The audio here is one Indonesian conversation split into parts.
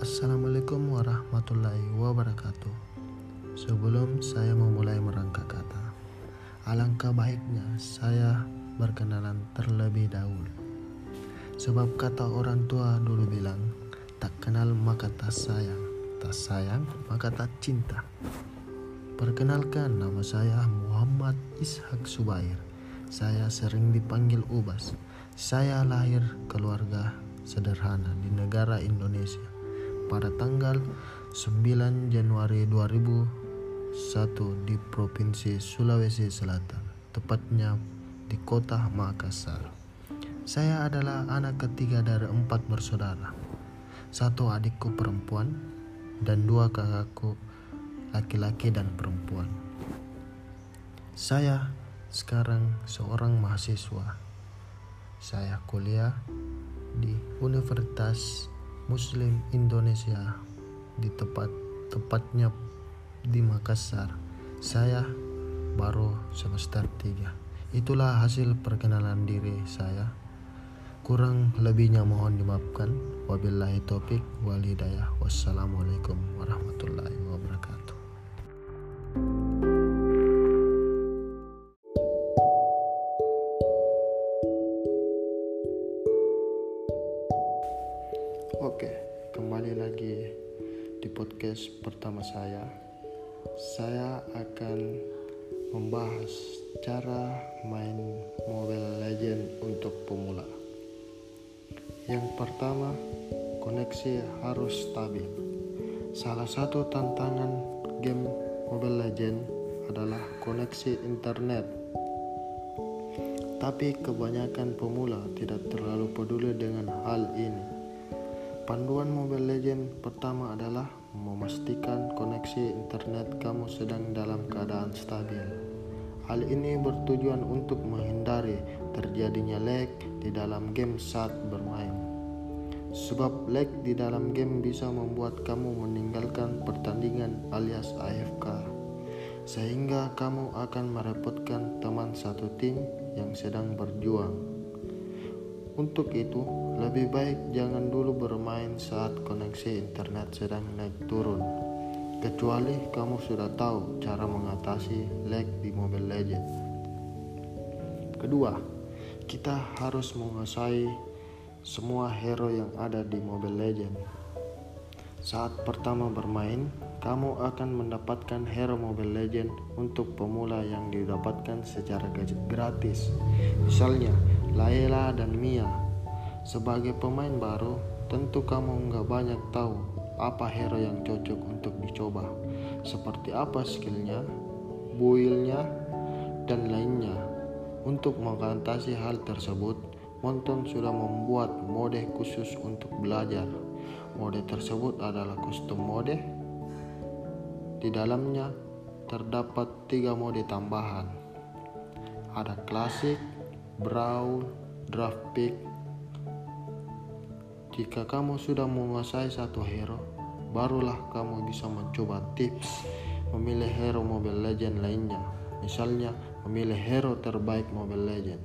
Assalamualaikum warahmatullahi wabarakatuh. Sebelum saya memulai merangkai kata, alangkah baiknya saya berkenalan terlebih dahulu. Sebab kata orang tua dulu bilang, tak kenal maka tak sayang, tak sayang maka tak cinta. Perkenalkan nama saya Muhammad Ishak Subair. Saya sering dipanggil Ubas. Saya lahir keluarga sederhana di negara Indonesia pada tanggal 9 Januari 2001 di Provinsi Sulawesi Selatan, tepatnya di kota Makassar. Saya adalah anak ketiga dari empat bersaudara. Satu adikku perempuan dan dua kakakku laki-laki dan perempuan. Saya sekarang seorang mahasiswa. Saya kuliah di Universitas Muslim Indonesia di tempat tepatnya di Makassar. Saya baru semester 3. Itulah hasil perkenalan diri saya. Kurang lebihnya mohon dimaafkan. Wabillahi taufik wal hidayah. Wassalamualaikum warahmatullahi podcast pertama saya. Saya akan membahas cara main Mobile Legend untuk pemula. Yang pertama, koneksi harus stabil. Salah satu tantangan game Mobile Legend adalah koneksi internet. Tapi kebanyakan pemula tidak terlalu peduli dengan hal ini. Panduan Mobile Legend pertama adalah memastikan koneksi internet kamu sedang dalam keadaan stabil. Hal ini bertujuan untuk menghindari terjadinya lag di dalam game saat bermain. Sebab lag di dalam game bisa membuat kamu meninggalkan pertandingan alias AFK, sehingga kamu akan merepotkan teman satu tim yang sedang berjuang. Untuk itu, lebih baik jangan dulu bermain saat koneksi internet sedang naik turun. Kecuali kamu sudah tahu cara mengatasi lag di Mobile Legend. Kedua, kita harus menguasai semua hero yang ada di Mobile Legend. Saat pertama bermain, kamu akan mendapatkan hero Mobile Legend untuk pemula yang didapatkan secara gratis. Misalnya, Laila dan Mia. Sebagai pemain baru, tentu kamu nggak banyak tahu apa hero yang cocok untuk dicoba, seperti apa skillnya, buildnya, dan lainnya. Untuk mengatasi hal tersebut, Monton sudah membuat mode khusus untuk belajar. Mode tersebut adalah custom mode. Di dalamnya terdapat tiga mode tambahan. Ada klasik, Brawl, Draft Pick. Jika kamu sudah menguasai satu hero, barulah kamu bisa mencoba tips memilih hero Mobile Legend lainnya. Misalnya, memilih hero terbaik Mobile Legend.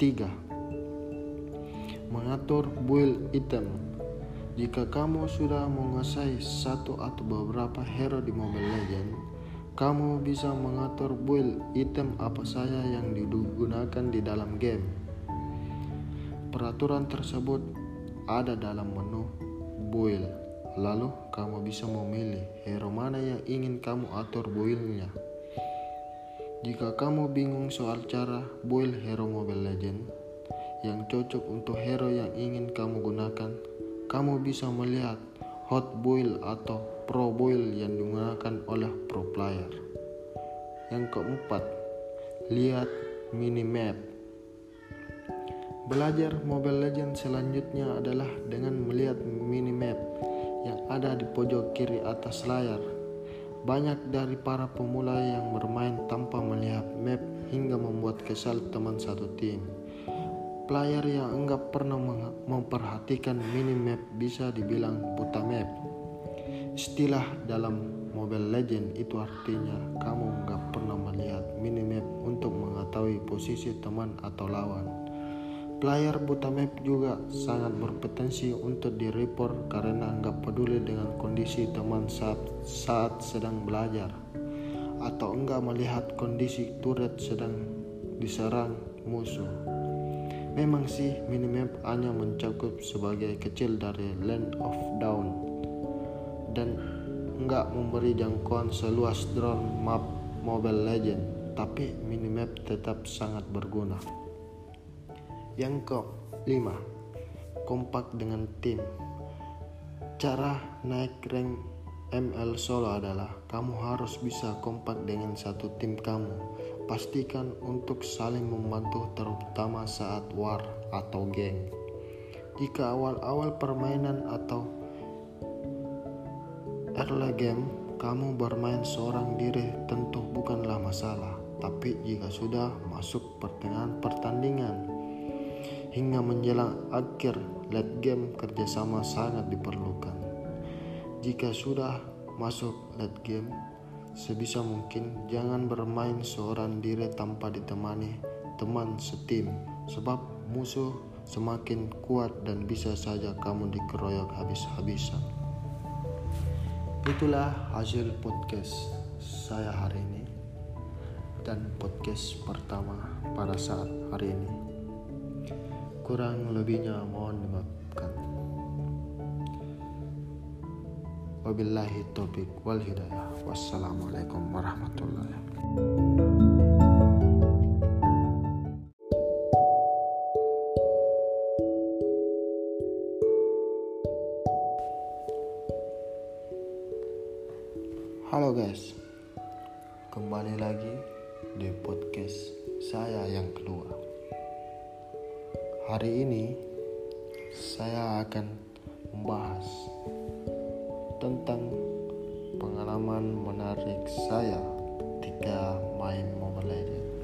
3. Mengatur build item. Jika kamu sudah menguasai satu atau beberapa hero di Mobile Legend, kamu bisa mengatur build item apa saja yang digunakan di dalam game. Peraturan tersebut ada dalam menu build. Lalu kamu bisa memilih hero mana yang ingin kamu atur buildnya. Jika kamu bingung soal cara build hero Mobile Legend yang cocok untuk hero yang ingin kamu gunakan, kamu bisa melihat hot build atau pro build yang digunakan oleh pro player. Yang keempat, lihat minimap. Belajar Mobile Legends selanjutnya adalah dengan melihat minimap yang ada di pojok kiri atas layar. Banyak dari para pemula yang bermain tanpa melihat map hingga membuat kesal teman satu tim. Player yang enggak pernah memperhatikan minimap bisa dibilang buta map. Istilah dalam Mobile Legend itu artinya kamu enggak pernah melihat minimap untuk mengetahui posisi teman atau lawan. Player buta map juga sangat berpotensi untuk di-report karena nggak peduli dengan kondisi teman saat, saat sedang belajar atau enggak melihat kondisi turret sedang diserang musuh. Memang sih minimap hanya mencakup sebagai kecil dari Land of Dawn dan enggak memberi jangkauan seluas drone map Mobile Legend, tapi minimap tetap sangat berguna. Yang kelima, kompak dengan tim. Cara naik rank ML solo adalah kamu harus bisa kompak dengan satu tim kamu. Pastikan untuk saling membantu terutama saat war atau geng. Jika awal-awal permainan atau early game kamu bermain seorang diri tentu bukanlah masalah. Tapi jika sudah masuk pertengahan pertandingan, hingga menjelang akhir late game kerjasama sangat diperlukan. Jika sudah masuk late game, sebisa mungkin jangan bermain seorang diri tanpa ditemani teman setim sebab musuh semakin kuat dan bisa saja kamu dikeroyok habis-habisan. Itulah hasil podcast saya hari ini dan podcast pertama pada saat hari ini. Kurang lebihnya mohon dimaafkan. Wabillahi taufiq wal hidayah. Wassalamualaikum warahmatullahi Halo guys, kembali lagi di podcast saya yang kedua. Hari ini saya akan membahas tentang pengalaman menarik saya ketika main Mobile Legends.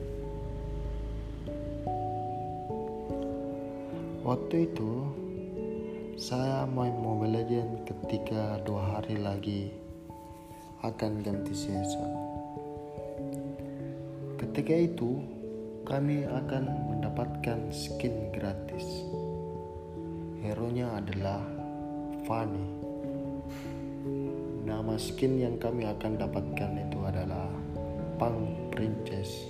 Waktu itu saya main Mobile Legends ketika dua hari lagi akan ganti season. Ketika itu kami akan mendapatkan skin gratis. Hero-nya adalah Fanny. Nama skin yang kami akan dapatkan itu adalah Pang Princess.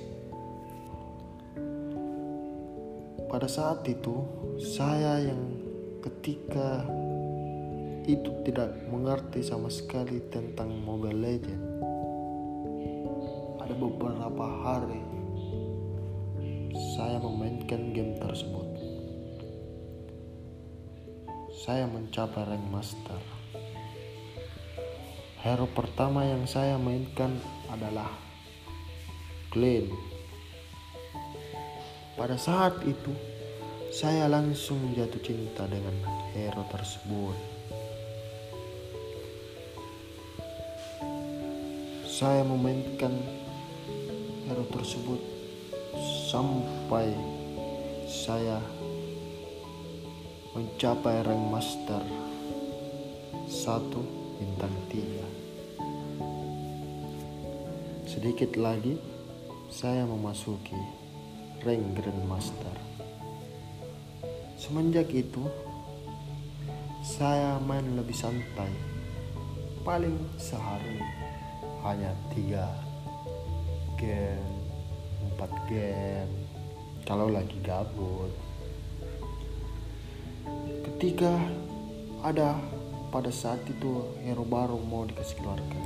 Pada saat itu, saya yang ketika itu tidak mengerti sama sekali tentang Mobile Legends. Ada beberapa hari saya memainkan game tersebut. Saya mencapai rank master. Hero pertama yang saya mainkan adalah Glenn. Pada saat itu, saya langsung jatuh cinta dengan hero tersebut. Saya memainkan hero tersebut sampai saya mencapai rank master satu bintang tiga. Sedikit lagi saya memasuki rank grand master. Semenjak itu saya main lebih santai. Paling sehari hanya tiga game empat game kalau lagi gabut. Ketika ada pada saat itu hero baru mau dikasih keluarkan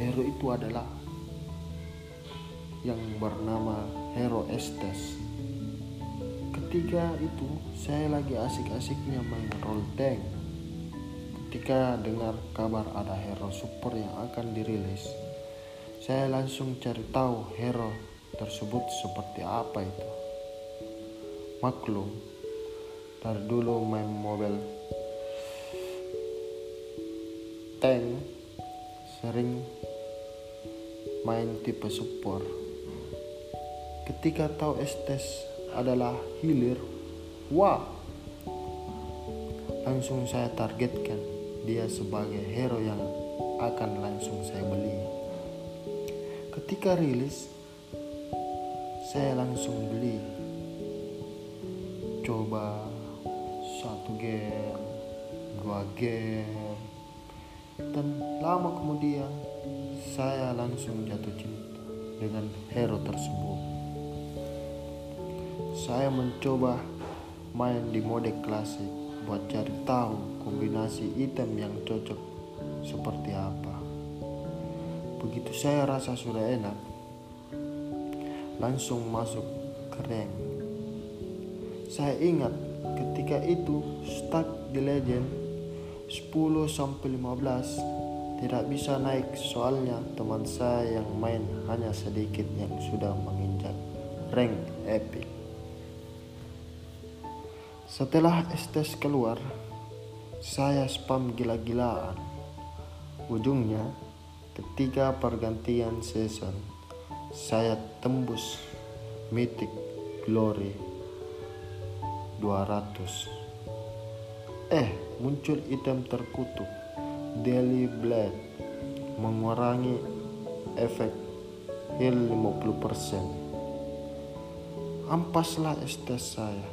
hero itu adalah yang bernama hero Estes. Ketika itu saya lagi asik-asiknya main role tank. Ketika dengar kabar ada hero super yang akan dirilis saya langsung cari tahu hero tersebut seperti apa itu. Maklum, dari dulu main mobil tank sering main tipe support. Ketika tahu Estes adalah healer, wah, langsung saya targetkan dia sebagai hero yang akan langsung saya beli. Ketika rilis, saya langsung beli mencoba satu game, dua game, dan lama kemudian saya langsung jatuh cinta dengan hero tersebut. Saya mencoba main di mode klasik buat cari tahu kombinasi item yang cocok seperti apa. Begitu saya rasa sudah enak, langsung masuk ke rank. Saya ingat ketika itu stuck di legend 10 sampai 15 tidak bisa naik soalnya teman saya yang main hanya sedikit yang sudah menginjak rank epic. Setelah estes keluar, saya spam gila-gilaan. Ujungnya, ketika pergantian season, saya tembus Mythic Glory 200 eh muncul item terkutuk. Daily Blade mengurangi efek heal 50% ampaslah estes saya.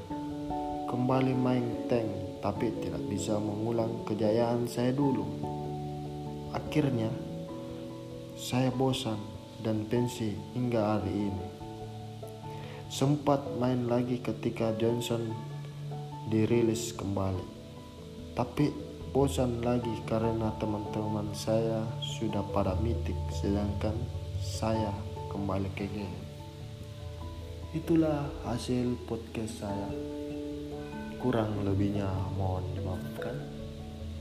Kembali main tank tapi tidak bisa mengulang kejayaan saya dulu. Akhirnya saya bosan dan pensi hingga hari ini sempat main lagi ketika Johnson dirilis kembali. Tapi bosan lagi karena teman-teman saya sudah pada mitik sedangkan saya kembali ke game. Itulah hasil podcast saya. Kurang lebihnya mohon dimaafkan.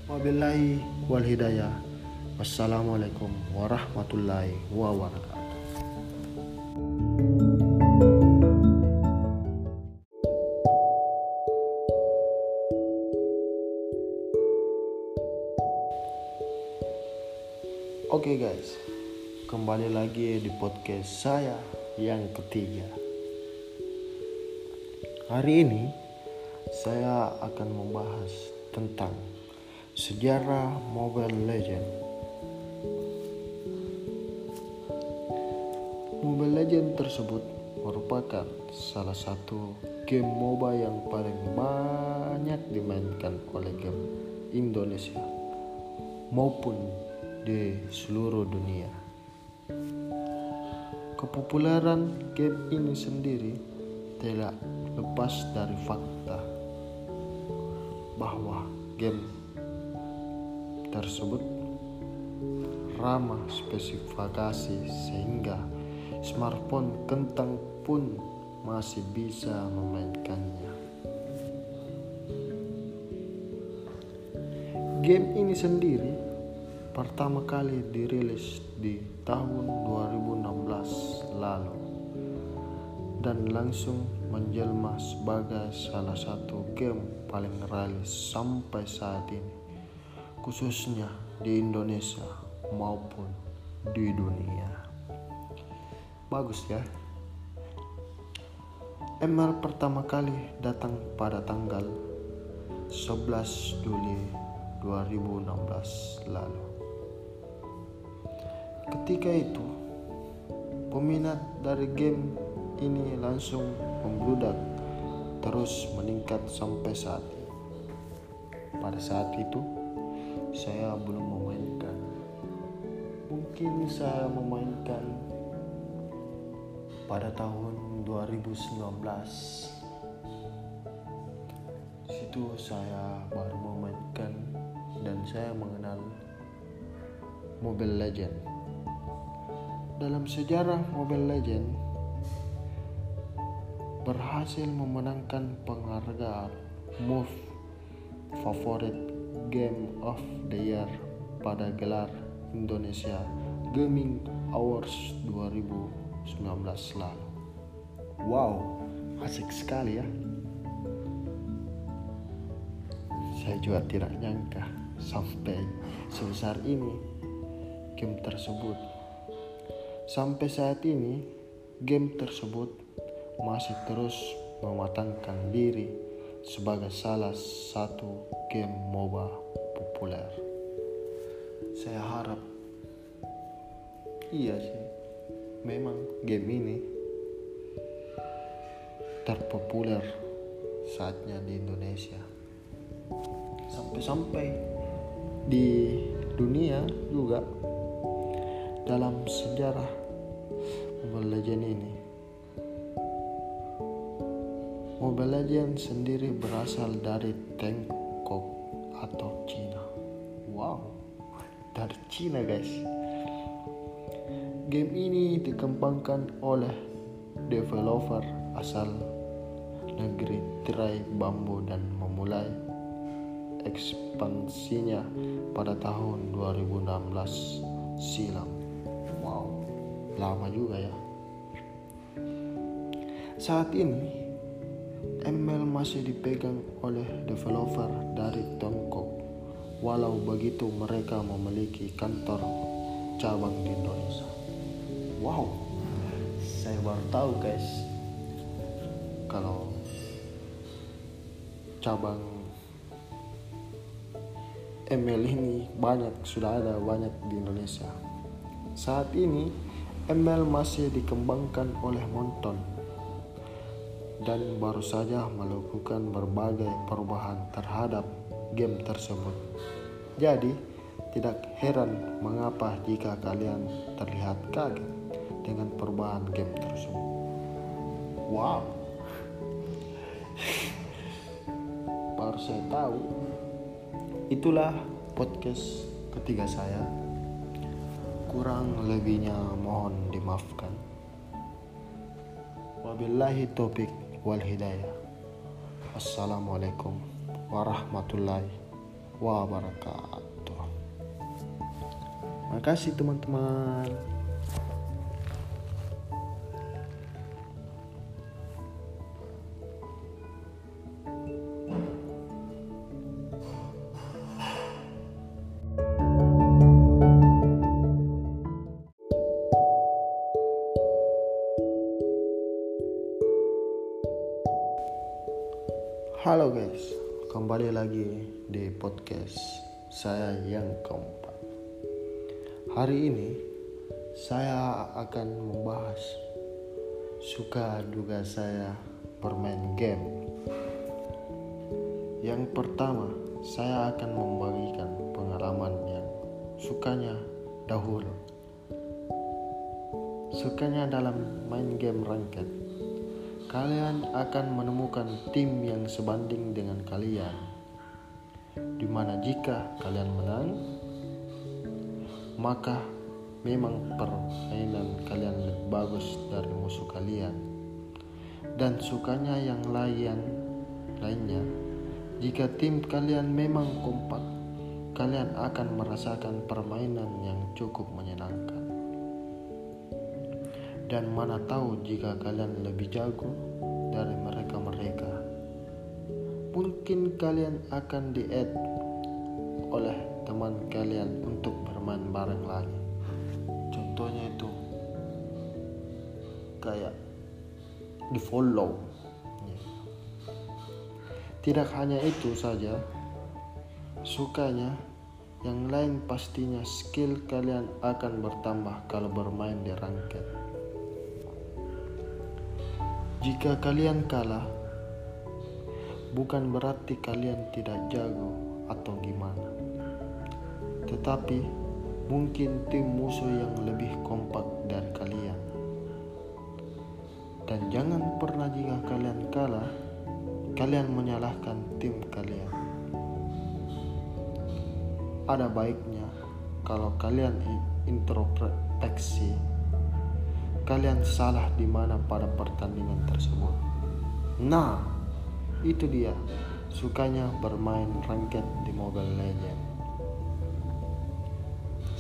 Wabillahi wal hidayah. Wassalamualaikum warahmatullahi wabarakatuh. Oke okay guys, kembali lagi di podcast saya yang ketiga. Hari ini saya akan membahas tentang sejarah Mobile Legend. Mobile Legend tersebut merupakan salah satu game MOBA yang paling banyak dimainkan oleh game Indonesia maupun di seluruh dunia. Kepopuleran game ini sendiri tidak lepas dari fakta bahwa game tersebut ramah spesifikasi sehingga smartphone kentang pun masih bisa memainkannya. Game ini sendiri pertama kali dirilis di tahun 2016 lalu dan langsung menjelma sebagai salah satu game paling realis sampai saat ini khususnya di Indonesia maupun di dunia bagus ya ML pertama kali datang pada tanggal 11 Juli 2016 lalu Ketika itu, peminat dari game ini langsung membludak terus meningkat sampai saat ini. Pada saat itu, saya belum memainkan. Mungkin saya memainkan pada tahun 2019. Situ saya baru memainkan dan saya mengenal Mobile Legend dalam sejarah Mobile Legend berhasil memenangkan penghargaan Move Favorite Game of the Year pada gelar Indonesia Gaming Awards 2019 lalu. Wow, asik sekali ya. Saya juga tidak nyangka sampai sebesar ini game tersebut Sampai saat ini, game tersebut masih terus mematangkan diri sebagai salah satu game MOBA populer. Saya harap iya sih, memang game ini terpopuler saatnya di Indonesia. Sampai-sampai di dunia juga dalam sejarah Mobile Legends ini. Mobile Legends sendiri berasal dari Tiongkok atau Cina. Wow, dari Cina guys. Game ini dikembangkan oleh developer asal negeri tirai bambu dan memulai ekspansinya pada tahun 2016 silam. Wow, lama juga ya. Saat ini ML masih dipegang oleh developer dari Tiongkok. Walau begitu mereka memiliki kantor cabang di Indonesia. Wow, saya baru tahu guys kalau cabang ML ini banyak sudah ada banyak di Indonesia. Saat ini ML masih dikembangkan oleh Monton dan baru saja melakukan berbagai perubahan terhadap game tersebut. Jadi, tidak heran mengapa jika kalian terlihat kaget dengan perubahan game tersebut. Wow. baru saya tahu. Itulah podcast ketiga saya. Kurang lebihnya mohon dimaafkan. Wabillahi topik wal hidayah. Assalamualaikum warahmatullahi wabarakatuh. Makasih teman-teman. Podcast saya yang keempat. Hari ini saya akan membahas suka duga saya bermain game. Yang pertama, saya akan membagikan pengalaman yang sukanya dahulu. Sukanya dalam main game ranked kalian akan menemukan tim yang sebanding dengan kalian. Di mana jika kalian menang, maka memang permainan kalian lebih bagus dari musuh kalian. Dan sukanya yang lain lainnya, jika tim kalian memang kompak, kalian akan merasakan permainan yang cukup menyenangkan dan mana tahu jika kalian lebih jago dari mereka-mereka. Mungkin kalian akan di oleh teman kalian untuk bermain bareng lagi. Contohnya itu kayak di follow. Tidak hanya itu saja, sukanya yang lain pastinya skill kalian akan bertambah kalau bermain di ranked. Jika kalian kalah, bukan berarti kalian tidak jago atau gimana, tetapi mungkin tim musuh yang lebih kompak dari kalian. Dan jangan pernah jika kalian kalah, kalian menyalahkan tim kalian. Ada baiknya kalau kalian introspeksi kalian salah di mana pada pertandingan tersebut. Nah, itu dia sukanya bermain ranked di Mobile Legends.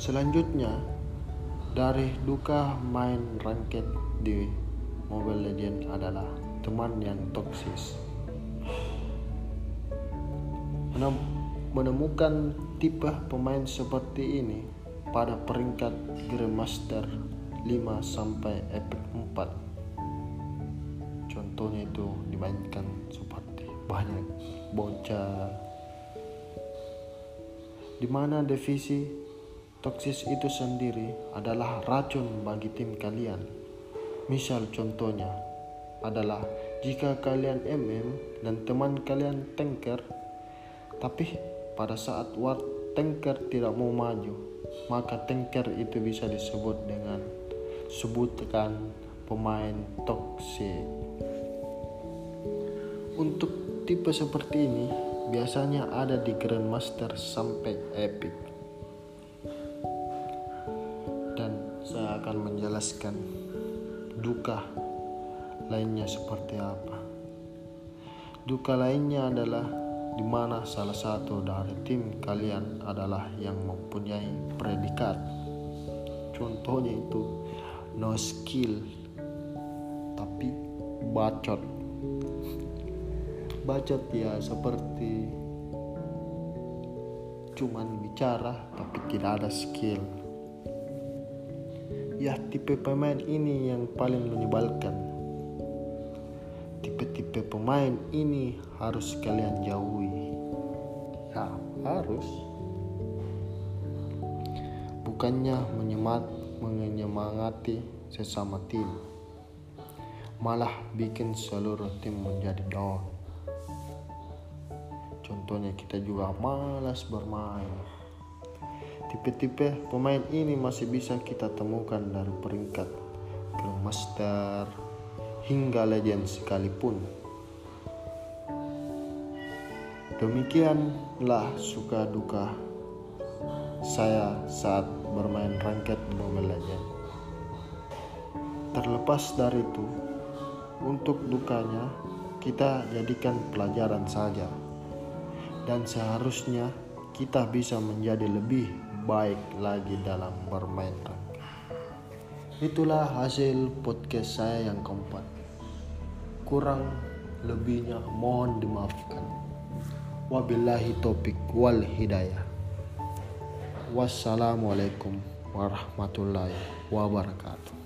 Selanjutnya, dari duka main ranked di Mobile Legends adalah teman yang toksis. Menemukan tipe pemain seperti ini pada peringkat Grandmaster 5 sampai epic 4 contohnya itu dimainkan seperti banyak bocah di mana divisi toksis itu sendiri adalah racun bagi tim kalian misal contohnya adalah Jika kalian MM dan teman kalian tanker, tapi pada saat war tanker tidak mau maju, maka tanker itu bisa disebut dengan sebutkan pemain toxic. Untuk tipe seperti ini biasanya ada di Grandmaster sampai Epic. Dan saya akan menjelaskan duka lainnya seperti apa. Duka lainnya adalah di mana salah satu dari tim kalian adalah yang mempunyai predikat. Contohnya itu no skill tapi bacot. Bacot ya seperti cuman bicara tapi tidak ada skill. Ya tipe pemain ini yang paling menyebalkan tipe-tipe pemain ini harus kalian jauhi. Ya, harus. Bukannya menyemat, menyemangati sesama tim, malah bikin seluruh tim menjadi down. Contohnya kita juga malas bermain. Tipe-tipe pemain ini masih bisa kita temukan dari peringkat Grandmaster, hingga legend sekalipun. Demikianlah suka duka saya saat bermain ranked Mobile Legend. Terlepas dari itu, untuk dukanya kita jadikan pelajaran saja. Dan seharusnya kita bisa menjadi lebih baik lagi dalam bermain ranked. Itulah hasil podcast saya yang keempat. Kurang lebihnya mohon dimaafkan. Wabillahi topik wal hidayah. Wassalamualaikum warahmatullahi wabarakatuh